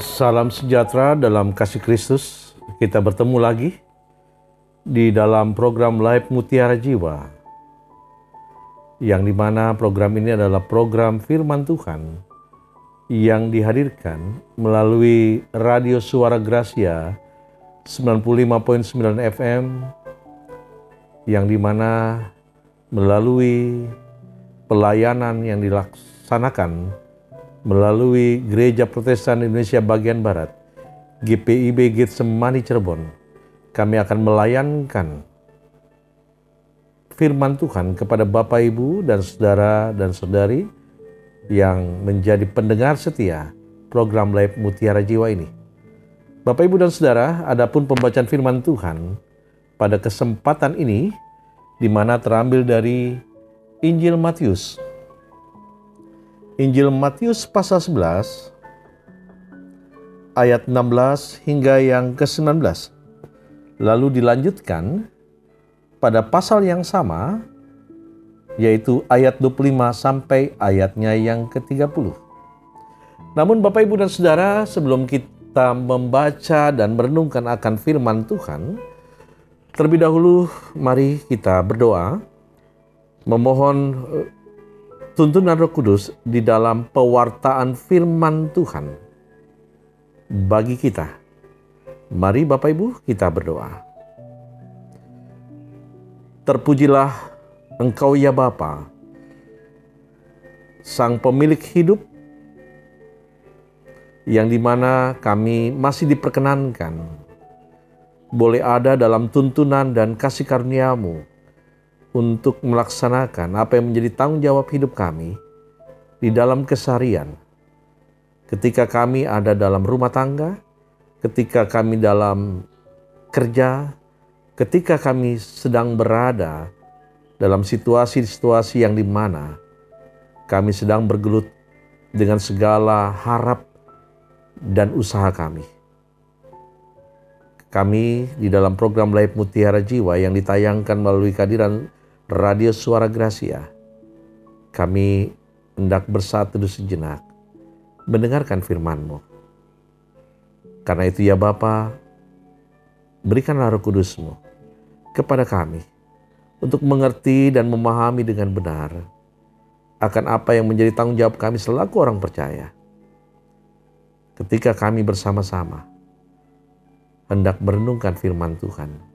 Salam sejahtera dalam kasih Kristus. Kita bertemu lagi di dalam program Live Mutiara Jiwa. Yang di mana program ini adalah program firman Tuhan yang dihadirkan melalui Radio Suara Gracia 95.9 FM yang di mana melalui pelayanan yang dilaksanakan melalui Gereja Protestan Indonesia bagian Barat, GPIB Getsemani Cirebon, kami akan melayankan firman Tuhan kepada Bapak Ibu dan saudara dan saudari yang menjadi pendengar setia program Live Mutiara Jiwa ini. Bapak Ibu dan saudara, adapun pembacaan firman Tuhan pada kesempatan ini di mana terambil dari Injil Matius Injil Matius pasal 11 ayat 16 hingga yang ke-19. Lalu dilanjutkan pada pasal yang sama yaitu ayat 25 sampai ayatnya yang ke-30. Namun Bapak Ibu dan Saudara, sebelum kita membaca dan merenungkan akan firman Tuhan, terlebih dahulu mari kita berdoa memohon tuntunan Roh Kudus di dalam pewartaan firman Tuhan bagi kita. Mari Bapak Ibu kita berdoa. Terpujilah Engkau ya Bapa, Sang pemilik hidup yang di mana kami masih diperkenankan boleh ada dalam tuntunan dan kasih karuniamu untuk melaksanakan apa yang menjadi tanggung jawab hidup kami di dalam keseharian. Ketika kami ada dalam rumah tangga, ketika kami dalam kerja, ketika kami sedang berada dalam situasi-situasi yang di mana kami sedang bergelut dengan segala harap dan usaha kami. Kami di dalam program Live Mutiara Jiwa yang ditayangkan melalui kehadiran Radio Suara Gracia, kami hendak bersatu sejenak mendengarkan firman-Mu. Karena itu ya Bapa, berikanlah roh kudus-Mu kepada kami untuk mengerti dan memahami dengan benar akan apa yang menjadi tanggung jawab kami selaku orang percaya. Ketika kami bersama-sama hendak merenungkan firman Tuhan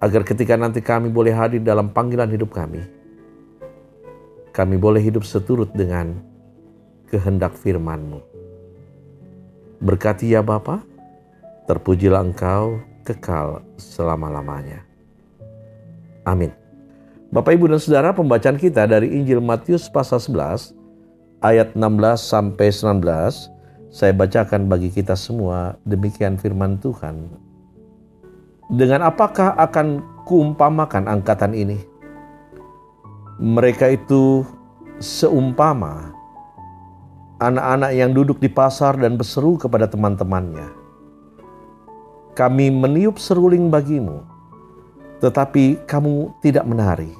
agar ketika nanti kami boleh hadir dalam panggilan hidup kami, kami boleh hidup seturut dengan kehendak firman-Mu. Berkati ya Bapa, terpujilah Engkau kekal selama-lamanya. Amin. Bapak, Ibu, dan Saudara, pembacaan kita dari Injil Matius pasal 11 ayat 16 sampai 19 saya bacakan bagi kita semua demikian firman Tuhan dengan apakah akan kuumpamakan angkatan ini? Mereka itu seumpama anak-anak yang duduk di pasar dan berseru kepada teman-temannya. Kami meniup seruling bagimu, tetapi kamu tidak menari.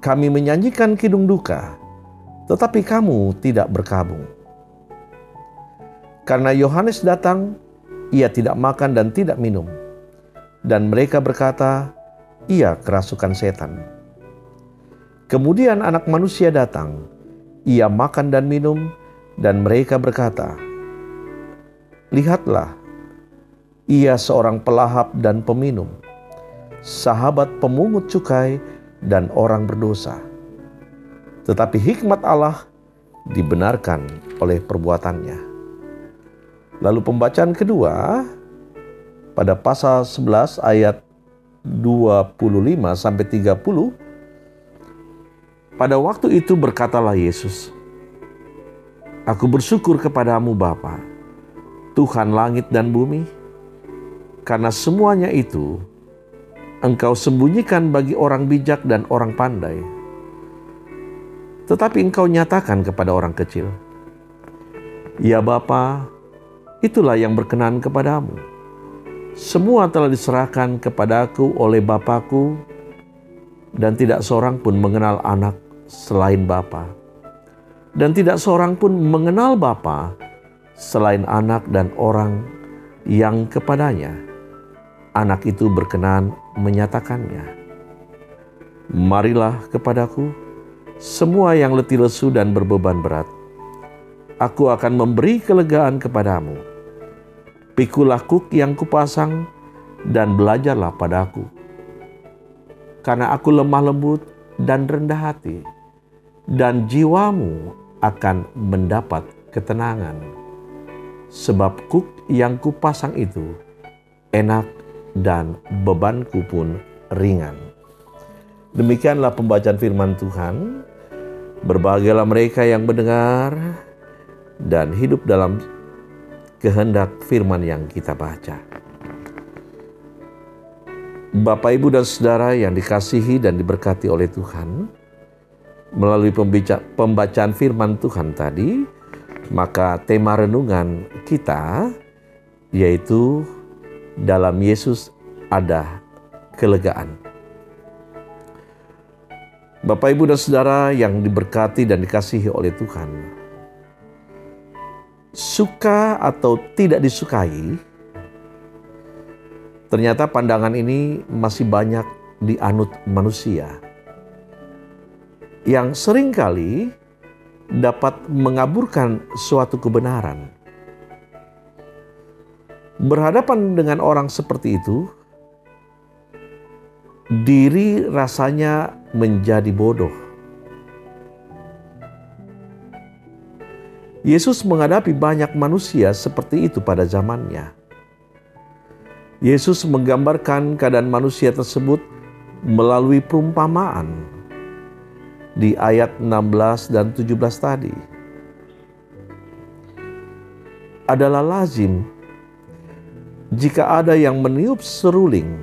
Kami menyanyikan kidung duka, tetapi kamu tidak berkabung. Karena Yohanes datang ia tidak makan dan tidak minum. Dan mereka berkata, ia kerasukan setan. Kemudian anak manusia datang, ia makan dan minum, dan mereka berkata, Lihatlah, ia seorang pelahap dan peminum, sahabat pemungut cukai dan orang berdosa. Tetapi hikmat Allah dibenarkan oleh perbuatannya. Lalu pembacaan kedua pada pasal 11 ayat 25 sampai 30 pada waktu itu berkatalah Yesus Aku bersyukur kepadamu Bapa Tuhan langit dan bumi. Karena semuanya itu engkau sembunyikan bagi orang bijak dan orang pandai. Tetapi engkau nyatakan kepada orang kecil Ya Bapa, itulah yang berkenan kepadamu. Semua telah diserahkan kepadaku oleh Bapakku, dan tidak seorang pun mengenal anak selain Bapa. Dan tidak seorang pun mengenal Bapa selain anak dan orang yang kepadanya anak itu berkenan menyatakannya. Marilah kepadaku, semua yang letih lesu dan berbeban berat. Aku akan memberi kelegaan kepadamu. Pikulah kuk yang kupasang dan belajarlah padaku. Karena aku lemah lembut dan rendah hati, dan jiwamu akan mendapat ketenangan. Sebab kuk yang kupasang itu enak dan bebanku pun ringan. Demikianlah pembacaan firman Tuhan. Berbahagialah mereka yang mendengar dan hidup dalam kehendak firman yang kita baca. Bapak, Ibu, dan Saudara yang dikasihi dan diberkati oleh Tuhan, melalui pembacaan firman Tuhan tadi, maka tema renungan kita yaitu dalam Yesus ada kelegaan. Bapak, Ibu, dan Saudara yang diberkati dan dikasihi oleh Tuhan, suka atau tidak disukai, ternyata pandangan ini masih banyak dianut manusia yang sering kali dapat mengaburkan suatu kebenaran. Berhadapan dengan orang seperti itu, diri rasanya menjadi bodoh. Yesus menghadapi banyak manusia seperti itu pada zamannya. Yesus menggambarkan keadaan manusia tersebut melalui perumpamaan di ayat 16 dan 17 tadi. Adalah lazim jika ada yang meniup seruling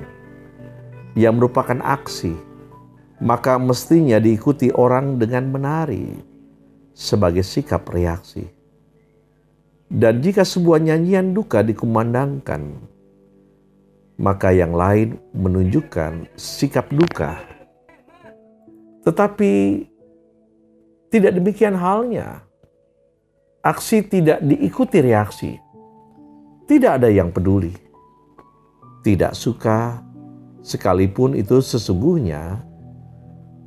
yang merupakan aksi, maka mestinya diikuti orang dengan menari sebagai sikap reaksi. Dan jika sebuah nyanyian duka dikumandangkan, maka yang lain menunjukkan sikap duka tetapi tidak demikian halnya. Aksi tidak diikuti reaksi. Tidak ada yang peduli. Tidak suka sekalipun itu sesungguhnya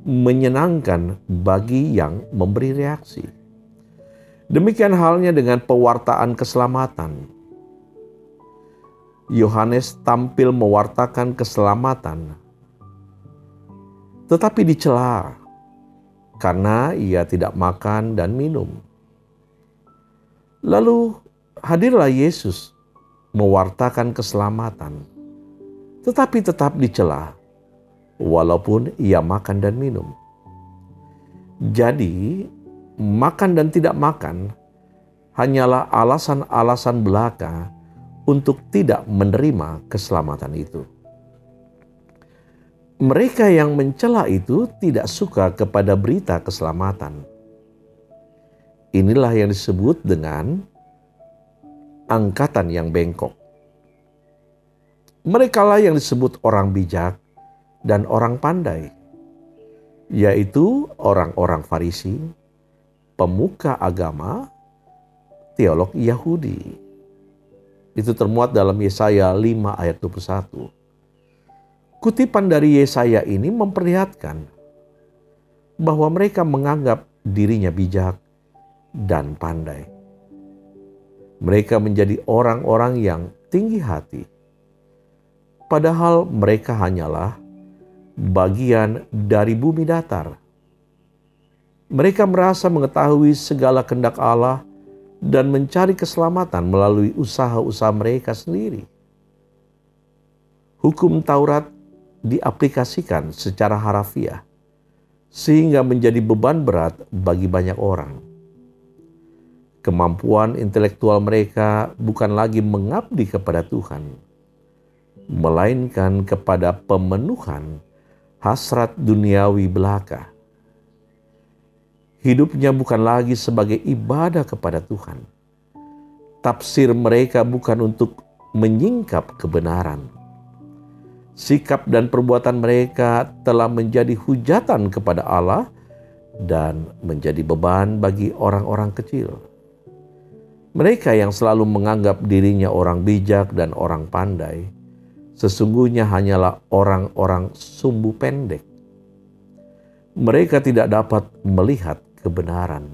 menyenangkan bagi yang memberi reaksi. Demikian halnya dengan pewartaan keselamatan. Yohanes tampil mewartakan keselamatan tetapi dicela karena ia tidak makan dan minum. Lalu hadirlah Yesus mewartakan keselamatan, tetapi tetap dicela walaupun ia makan dan minum. Jadi, makan dan tidak makan hanyalah alasan-alasan belaka untuk tidak menerima keselamatan itu mereka yang mencela itu tidak suka kepada berita keselamatan. Inilah yang disebut dengan angkatan yang bengkok. Mereka lah yang disebut orang bijak dan orang pandai, yaitu orang-orang Farisi, pemuka agama, teolog Yahudi. Itu termuat dalam Yesaya 5 ayat 21. Kutipan dari Yesaya ini memperlihatkan bahwa mereka menganggap dirinya bijak dan pandai. Mereka menjadi orang-orang yang tinggi hati, padahal mereka hanyalah bagian dari bumi datar. Mereka merasa mengetahui segala kehendak Allah dan mencari keselamatan melalui usaha-usaha mereka sendiri. Hukum Taurat diaplikasikan secara harafiah sehingga menjadi beban berat bagi banyak orang. Kemampuan intelektual mereka bukan lagi mengabdi kepada Tuhan, melainkan kepada pemenuhan hasrat duniawi belaka. Hidupnya bukan lagi sebagai ibadah kepada Tuhan. Tafsir mereka bukan untuk menyingkap kebenaran sikap dan perbuatan mereka telah menjadi hujatan kepada Allah dan menjadi beban bagi orang-orang kecil. Mereka yang selalu menganggap dirinya orang bijak dan orang pandai, sesungguhnya hanyalah orang-orang sumbu pendek. Mereka tidak dapat melihat kebenaran.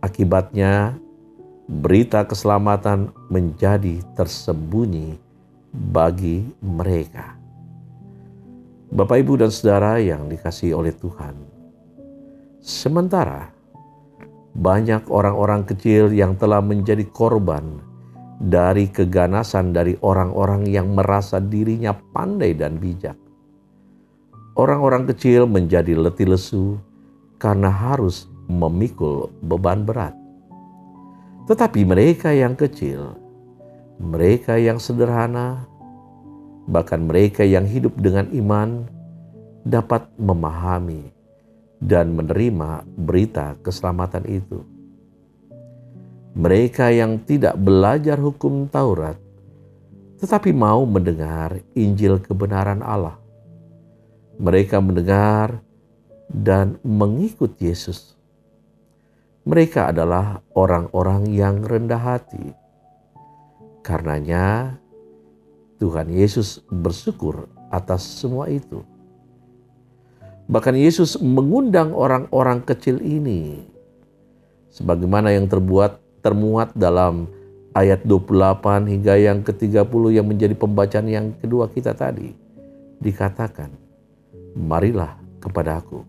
Akibatnya, berita keselamatan menjadi tersembunyi bagi mereka. Bapak, ibu, dan saudara yang dikasihi oleh Tuhan, sementara banyak orang-orang kecil yang telah menjadi korban dari keganasan dari orang-orang yang merasa dirinya pandai dan bijak. Orang-orang kecil menjadi letih lesu karena harus memikul beban berat. Tetapi mereka yang kecil, mereka yang sederhana, bahkan mereka yang hidup dengan iman, dapat memahami dan menerima berita keselamatan itu. Mereka yang tidak belajar hukum Taurat, tetapi mau mendengar Injil kebenaran Allah. Mereka mendengar dan mengikut Yesus. Mereka adalah orang-orang yang rendah hati. Karenanya, Tuhan Yesus bersyukur atas semua itu. Bahkan Yesus mengundang orang-orang kecil ini sebagaimana yang terbuat termuat dalam ayat 28 hingga yang ke-30 yang menjadi pembacaan yang kedua kita tadi. Dikatakan, "Marilah kepada aku,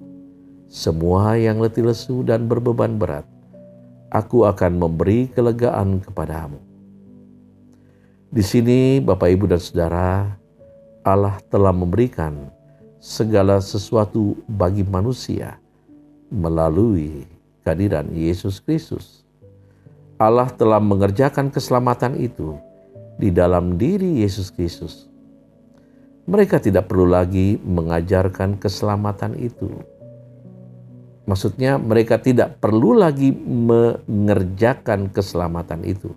semua yang letih lesu dan berbeban berat, aku akan memberi kelegaan kepadamu." Di sini Bapak Ibu dan Saudara, Allah telah memberikan segala sesuatu bagi manusia melalui kehadiran Yesus Kristus. Allah telah mengerjakan keselamatan itu di dalam diri Yesus Kristus. Mereka tidak perlu lagi mengajarkan keselamatan itu. Maksudnya, mereka tidak perlu lagi mengerjakan keselamatan itu.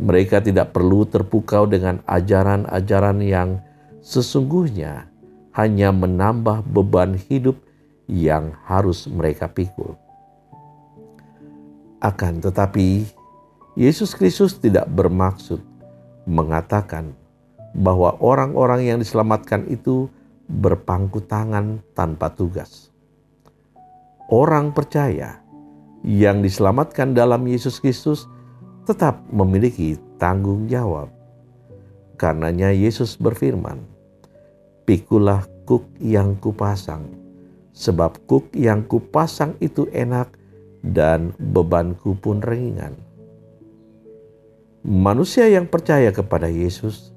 Mereka tidak perlu terpukau dengan ajaran-ajaran yang sesungguhnya hanya menambah beban hidup yang harus mereka pikul. Akan tetapi, Yesus Kristus tidak bermaksud mengatakan bahwa orang-orang yang diselamatkan itu berpangku tangan tanpa tugas. Orang percaya yang diselamatkan dalam Yesus Kristus tetap memiliki tanggung jawab. Karenanya Yesus berfirman, pikulah kuk yang kupasang, sebab kuk yang kupasang itu enak dan bebanku pun ringan. Manusia yang percaya kepada Yesus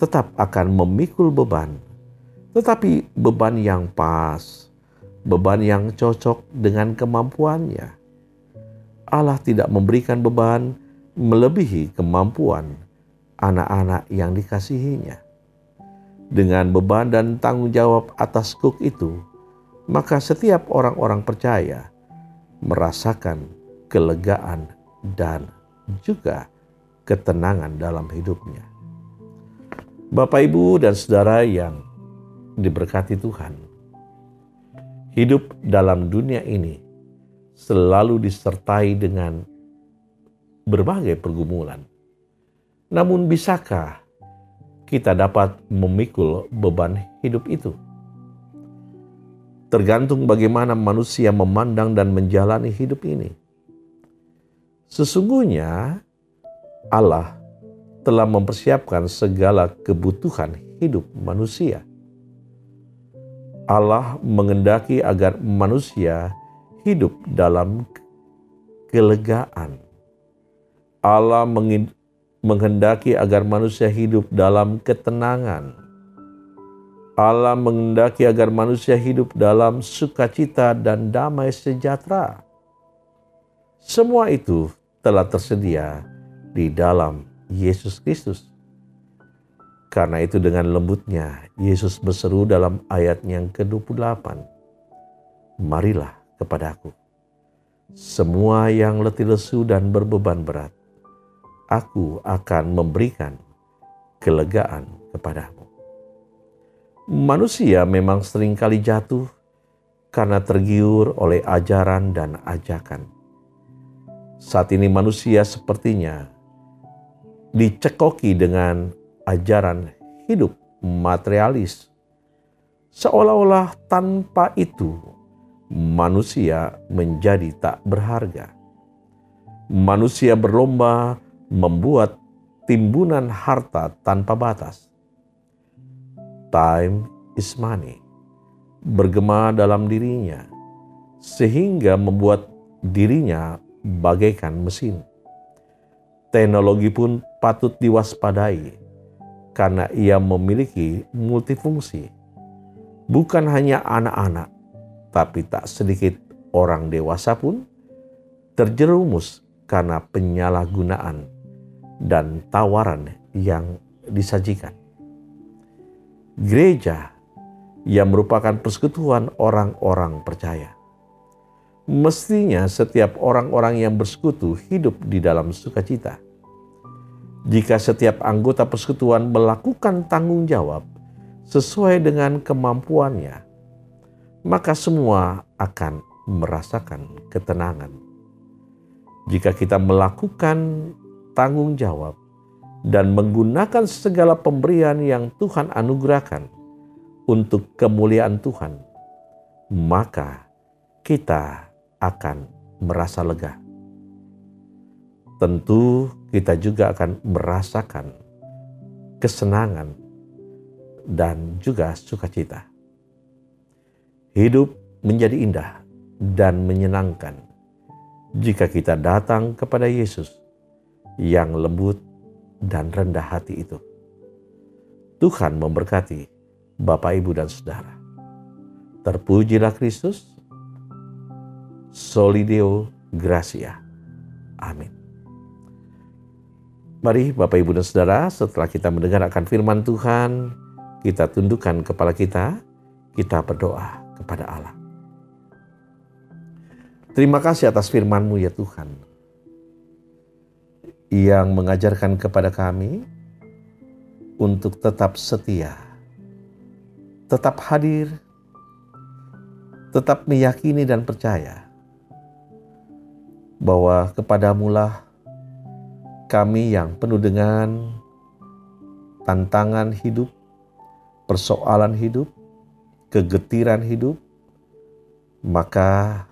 tetap akan memikul beban, tetapi beban yang pas, beban yang cocok dengan kemampuannya. Allah tidak memberikan beban melebihi kemampuan anak-anak yang dikasihinya dengan beban dan tanggung jawab atas kuk itu, maka setiap orang-orang percaya merasakan kelegaan dan juga ketenangan dalam hidupnya. Bapak, ibu, dan saudara yang diberkati Tuhan, hidup dalam dunia ini selalu disertai dengan berbagai pergumulan. Namun, bisakah kita dapat memikul beban hidup itu. Tergantung bagaimana manusia memandang dan menjalani hidup ini. Sesungguhnya Allah telah mempersiapkan segala kebutuhan hidup manusia. Allah mengendaki agar manusia hidup dalam kelegaan. Allah menghendaki agar manusia hidup dalam ketenangan. Allah menghendaki agar manusia hidup dalam sukacita dan damai sejahtera. Semua itu telah tersedia di dalam Yesus Kristus. Karena itu dengan lembutnya Yesus berseru dalam ayat yang ke-28. Marilah kepadaku. Semua yang letih lesu dan berbeban berat aku akan memberikan kelegaan kepadamu. Manusia memang sering kali jatuh karena tergiur oleh ajaran dan ajakan. Saat ini manusia sepertinya dicekoki dengan ajaran hidup materialis. Seolah-olah tanpa itu manusia menjadi tak berharga. Manusia berlomba membuat timbunan harta tanpa batas. Time is money. Bergema dalam dirinya sehingga membuat dirinya bagaikan mesin. Teknologi pun patut diwaspadai karena ia memiliki multifungsi. Bukan hanya anak-anak, tapi tak sedikit orang dewasa pun terjerumus karena penyalahgunaan dan tawaran yang disajikan. Gereja yang merupakan persekutuan orang-orang percaya. Mestinya setiap orang-orang yang bersekutu hidup di dalam sukacita. Jika setiap anggota persekutuan melakukan tanggung jawab sesuai dengan kemampuannya, maka semua akan merasakan ketenangan jika kita melakukan tanggung jawab dan menggunakan segala pemberian yang Tuhan anugerahkan untuk kemuliaan Tuhan, maka kita akan merasa lega. Tentu kita juga akan merasakan kesenangan dan juga sukacita. Hidup menjadi indah dan menyenangkan jika kita datang kepada Yesus yang lembut dan rendah hati itu. Tuhan memberkati Bapak, Ibu, dan Saudara. Terpujilah Kristus. Solideo Gracia. Amin. Mari Bapak, Ibu, dan Saudara, setelah kita mendengar akan firman Tuhan, kita tundukkan kepala kita, kita berdoa kepada Allah. Terima kasih atas firman-Mu ya Tuhan. Yang mengajarkan kepada kami untuk tetap setia, tetap hadir, tetap meyakini dan percaya bahwa kepadamulah kami yang penuh dengan tantangan hidup, persoalan hidup, kegetiran hidup, maka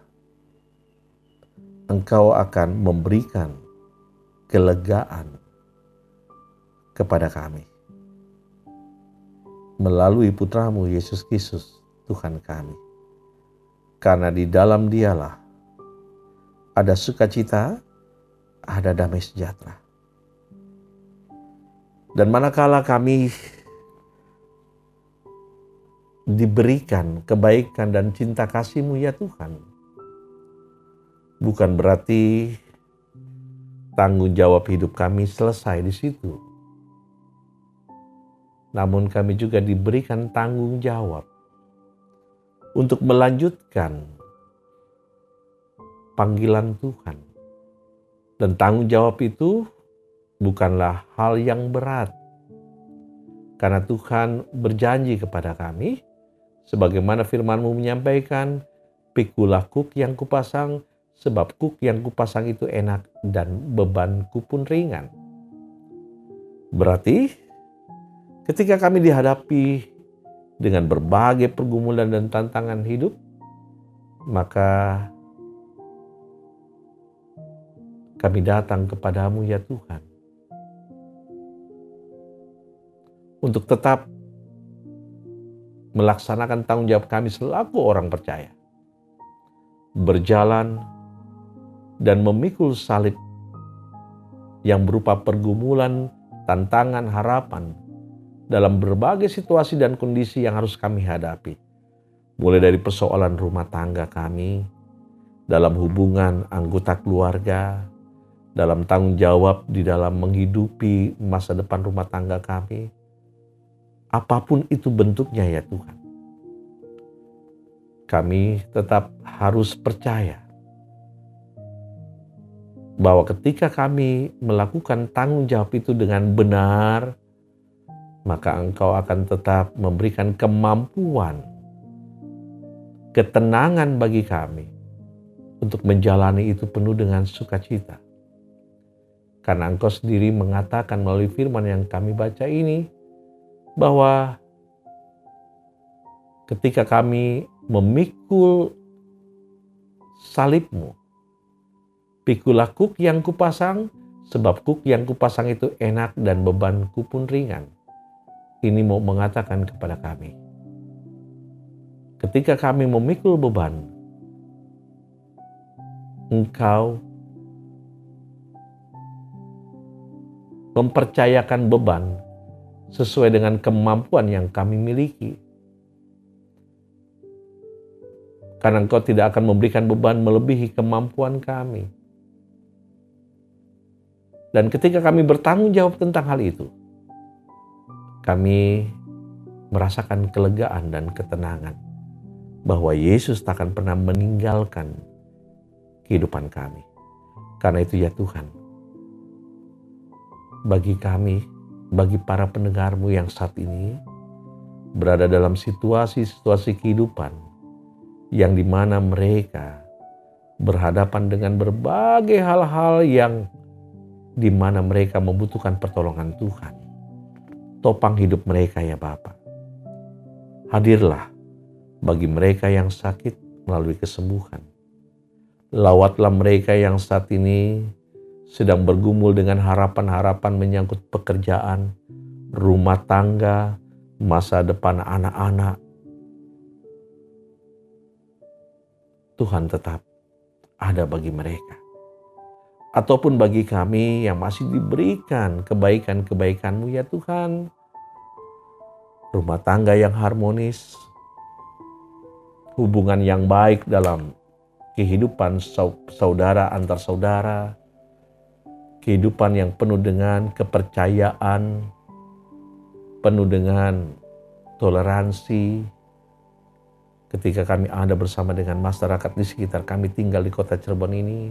engkau akan memberikan kelegaan kepada kami. Melalui putramu Yesus Kristus Tuhan kami. Karena di dalam dialah ada sukacita, ada damai sejahtera. Dan manakala kami diberikan kebaikan dan cinta kasih-Mu ya Tuhan, bukan berarti tanggung jawab hidup kami selesai di situ. Namun kami juga diberikan tanggung jawab untuk melanjutkan panggilan Tuhan. Dan tanggung jawab itu bukanlah hal yang berat. Karena Tuhan berjanji kepada kami, sebagaimana firman-Mu menyampaikan, pikulah kuk yang kupasang sebab kuk yang kupasang itu enak dan bebanku pun ringan. Berarti ketika kami dihadapi dengan berbagai pergumulan dan tantangan hidup, maka kami datang kepadamu ya Tuhan. Untuk tetap melaksanakan tanggung jawab kami selaku orang percaya. Berjalan dan memikul salib yang berupa pergumulan, tantangan, harapan dalam berbagai situasi dan kondisi yang harus kami hadapi. Mulai dari persoalan rumah tangga kami, dalam hubungan anggota keluarga, dalam tanggung jawab di dalam menghidupi masa depan rumah tangga kami. Apa pun itu bentuknya ya Tuhan. Kami tetap harus percaya bahwa ketika kami melakukan tanggung jawab itu dengan benar, maka Engkau akan tetap memberikan kemampuan, ketenangan bagi kami untuk menjalani itu penuh dengan sukacita. Karena engkau sendiri mengatakan melalui firman yang kami baca ini, bahwa ketika kami memikul salibmu, pikulah kuk yang kupasang, sebab kuk yang kupasang itu enak dan bebanku pun ringan. Ini mau mengatakan kepada kami, ketika kami memikul beban, engkau mempercayakan beban sesuai dengan kemampuan yang kami miliki. Karena engkau tidak akan memberikan beban melebihi kemampuan kami. Dan ketika kami bertanggung jawab tentang hal itu, kami merasakan kelegaan dan ketenangan bahwa Yesus tak akan pernah meninggalkan kehidupan kami. Karena itu ya Tuhan, bagi kami, bagi para pendengarmu yang saat ini berada dalam situasi-situasi kehidupan yang di mana mereka berhadapan dengan berbagai hal-hal yang di mana mereka membutuhkan pertolongan Tuhan. Topang hidup mereka ya Bapak. Hadirlah bagi mereka yang sakit melalui kesembuhan. Lawatlah mereka yang saat ini sedang bergumul dengan harapan-harapan menyangkut pekerjaan, rumah tangga, masa depan anak-anak. Tuhan tetap ada bagi mereka. Ataupun bagi kami yang masih diberikan kebaikan-kebaikan-Mu ya Tuhan. Rumah tangga yang harmonis, hubungan yang baik dalam kehidupan saudara antar saudara, kehidupan yang penuh dengan kepercayaan, penuh dengan toleransi. Ketika kami ada bersama dengan masyarakat di sekitar kami tinggal di kota Cirebon ini,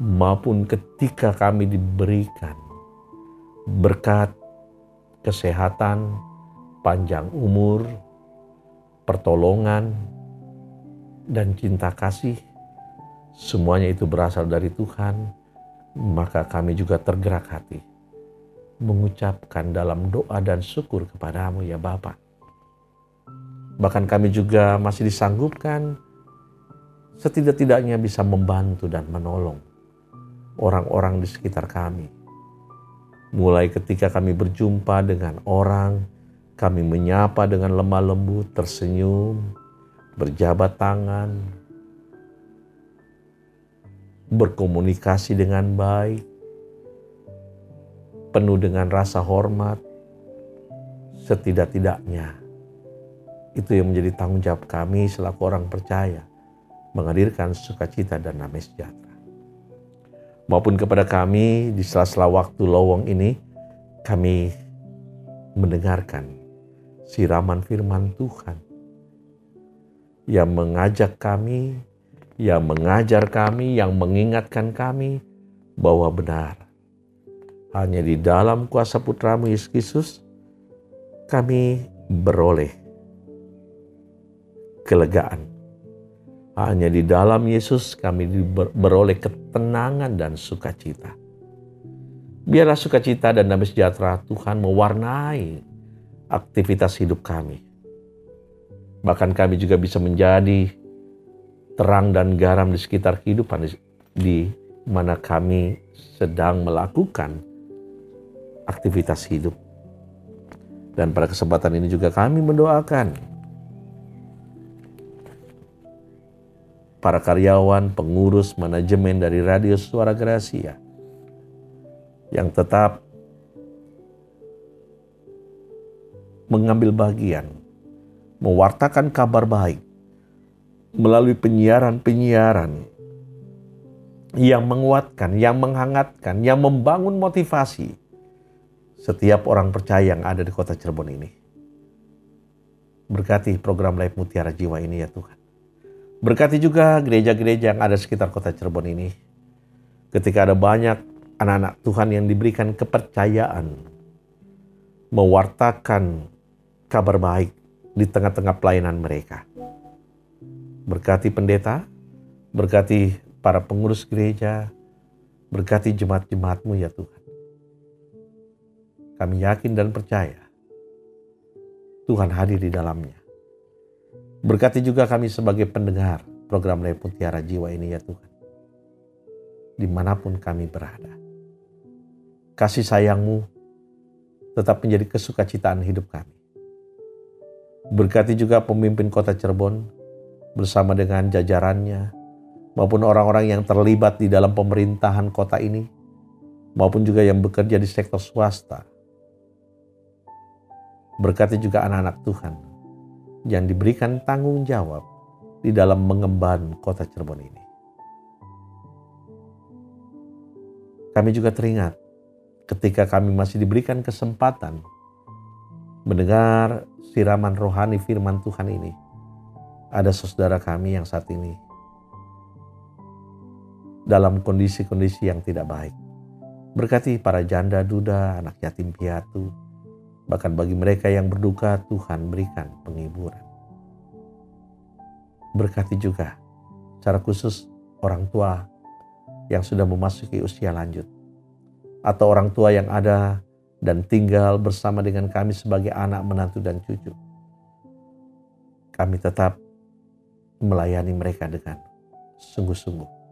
maupun ketika kami diberikan berkat kesehatan, panjang umur, pertolongan, dan cinta kasih, semuanya itu berasal dari Tuhan maka kami juga tergerak hati mengucapkan dalam doa dan syukur kepadamu ya Bapa. Bahkan kami juga masih disanggupkan setidak-tidaknya bisa membantu dan menolong orang-orang di sekitar kami. Mulai ketika kami berjumpa dengan orang, kami menyapa dengan lemah lembut, tersenyum, berjabat tangan, berkomunikasi dengan baik, penuh dengan rasa hormat, setidak-tidaknya itu yang menjadi tanggung jawab kami selaku orang percaya menghadirkan sukacita dan damai sejahtera. Maupun kepada kami di sela-sela waktu lowong ini, kami mendengarkan siraman firman Tuhan yang mengajak kami yang mengajar kami, yang mengingatkan kami bahwa benar. Hanya di dalam kuasa putramu Yesus Kristus kami beroleh kelegaan. Hanya di dalam Yesus kami beroleh ketenangan dan sukacita. Biarlah sukacita dan damai sejahtera Tuhan mewarnai aktivitas hidup kami. Bahkan kami juga bisa menjadi terang dan garam di sekitar kehidupan di, mana kami sedang melakukan aktivitas hidup. Dan pada kesempatan ini juga kami mendoakan para karyawan, pengurus, manajemen dari Radio Suara Gracia yang tetap mengambil bagian, mewartakan kabar baik melalui penyiaran-penyiaran yang menguatkan, yang menghangatkan, yang membangun motivasi setiap orang percaya yang ada di kota Cirebon ini. Berkati program Live Mutiara Jiwa ini ya Tuhan. Berkati juga gereja-gereja yang ada sekitar kota Cirebon ini. Ketika ada banyak anak-anak Tuhan yang diberikan kepercayaan mewartakan kabar baik di tengah-tengah pelayanan mereka Berkati pendeta, berkati para pengurus gereja, Berkati jemaat-jemaatmu ya Tuhan. Kami yakin dan percaya Tuhan hadir di dalamnya. Berkati juga kami sebagai pendengar program Lay Mutiara Jiwa ini ya Tuhan. Di mana pun kami berada. Kasih sayangmu tetap menjadi kesukacitaan hidup kami. Berkati juga pemimpin kota Cirebon bersama dengan jajarannya maupun orang-orang yang terlibat di dalam pemerintahan kota ini maupun juga yang bekerja di sektor swasta. Berkati juga anak-anak Tuhan yang diberikan tanggung jawab di dalam mengemban kota Cirebon ini. Kami juga teringat ketika kami masih diberikan kesempatan mendengar siraman rohani firman Tuhan ini. Ada saudara kami yang saat ini dalam kondisi-kondisi yang tidak baik. Berkati para janda duda, anak yatim piatu, bahkan bagi mereka yang berduka Tuhan berikan penghiburan. Berkati juga secara khusus orang tua yang sudah memasuki usia lanjut atau orang tua yang ada dan tinggal bersama dengan kami sebagai anak, menantu, dan cucu. Kami tetap melayani mereka dengan sungguh-sungguh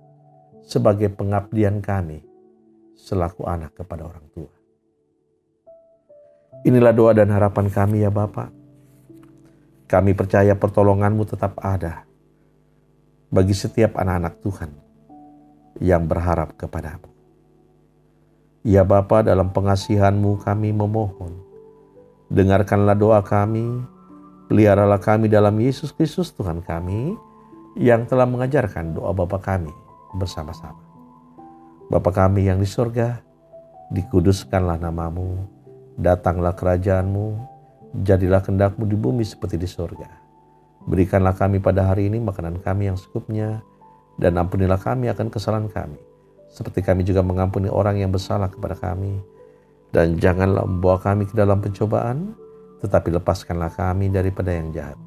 sebagai pengabdian kami selaku anak kepada orang tua. Inilah doa dan harapan kami ya Bapak. Kami percaya pertolonganmu tetap ada bagi setiap anak-anak Tuhan yang berharap kepadamu. Ya Bapa dalam pengasihanmu kami memohon. Dengarkanlah doa kami, peliharalah kami dalam Yesus Kristus Tuhan kami yang telah mengajarkan doa Bapa kami bersama-sama. Bapa kami yang di sorga, dikuduskanlah namamu, datanglah kerajaanmu, jadilah kendakmu di bumi seperti di sorga. Berikanlah kami pada hari ini makanan kami yang secukupnya, dan ampunilah kami akan kesalahan kami seperti kami juga mengampuni orang yang bersalah kepada kami. Dan janganlah membawa kami ke dalam pencobaan, tetapi lepaskanlah kami daripada yang jahat.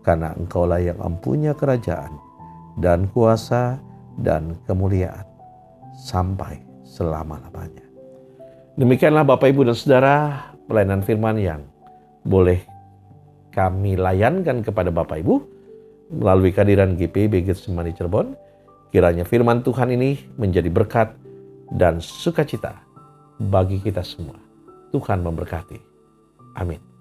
Karena engkaulah yang empunya kerajaan dan kuasa dan kemuliaan sampai selama-lamanya. Demikianlah Bapak Ibu dan Saudara pelayanan firman yang boleh kami layankan kepada Bapak Ibu melalui kehadiran GPB Getsemani Cirebon Kiranya firman Tuhan ini menjadi berkat dan sukacita bagi kita semua. Tuhan memberkati. Amin.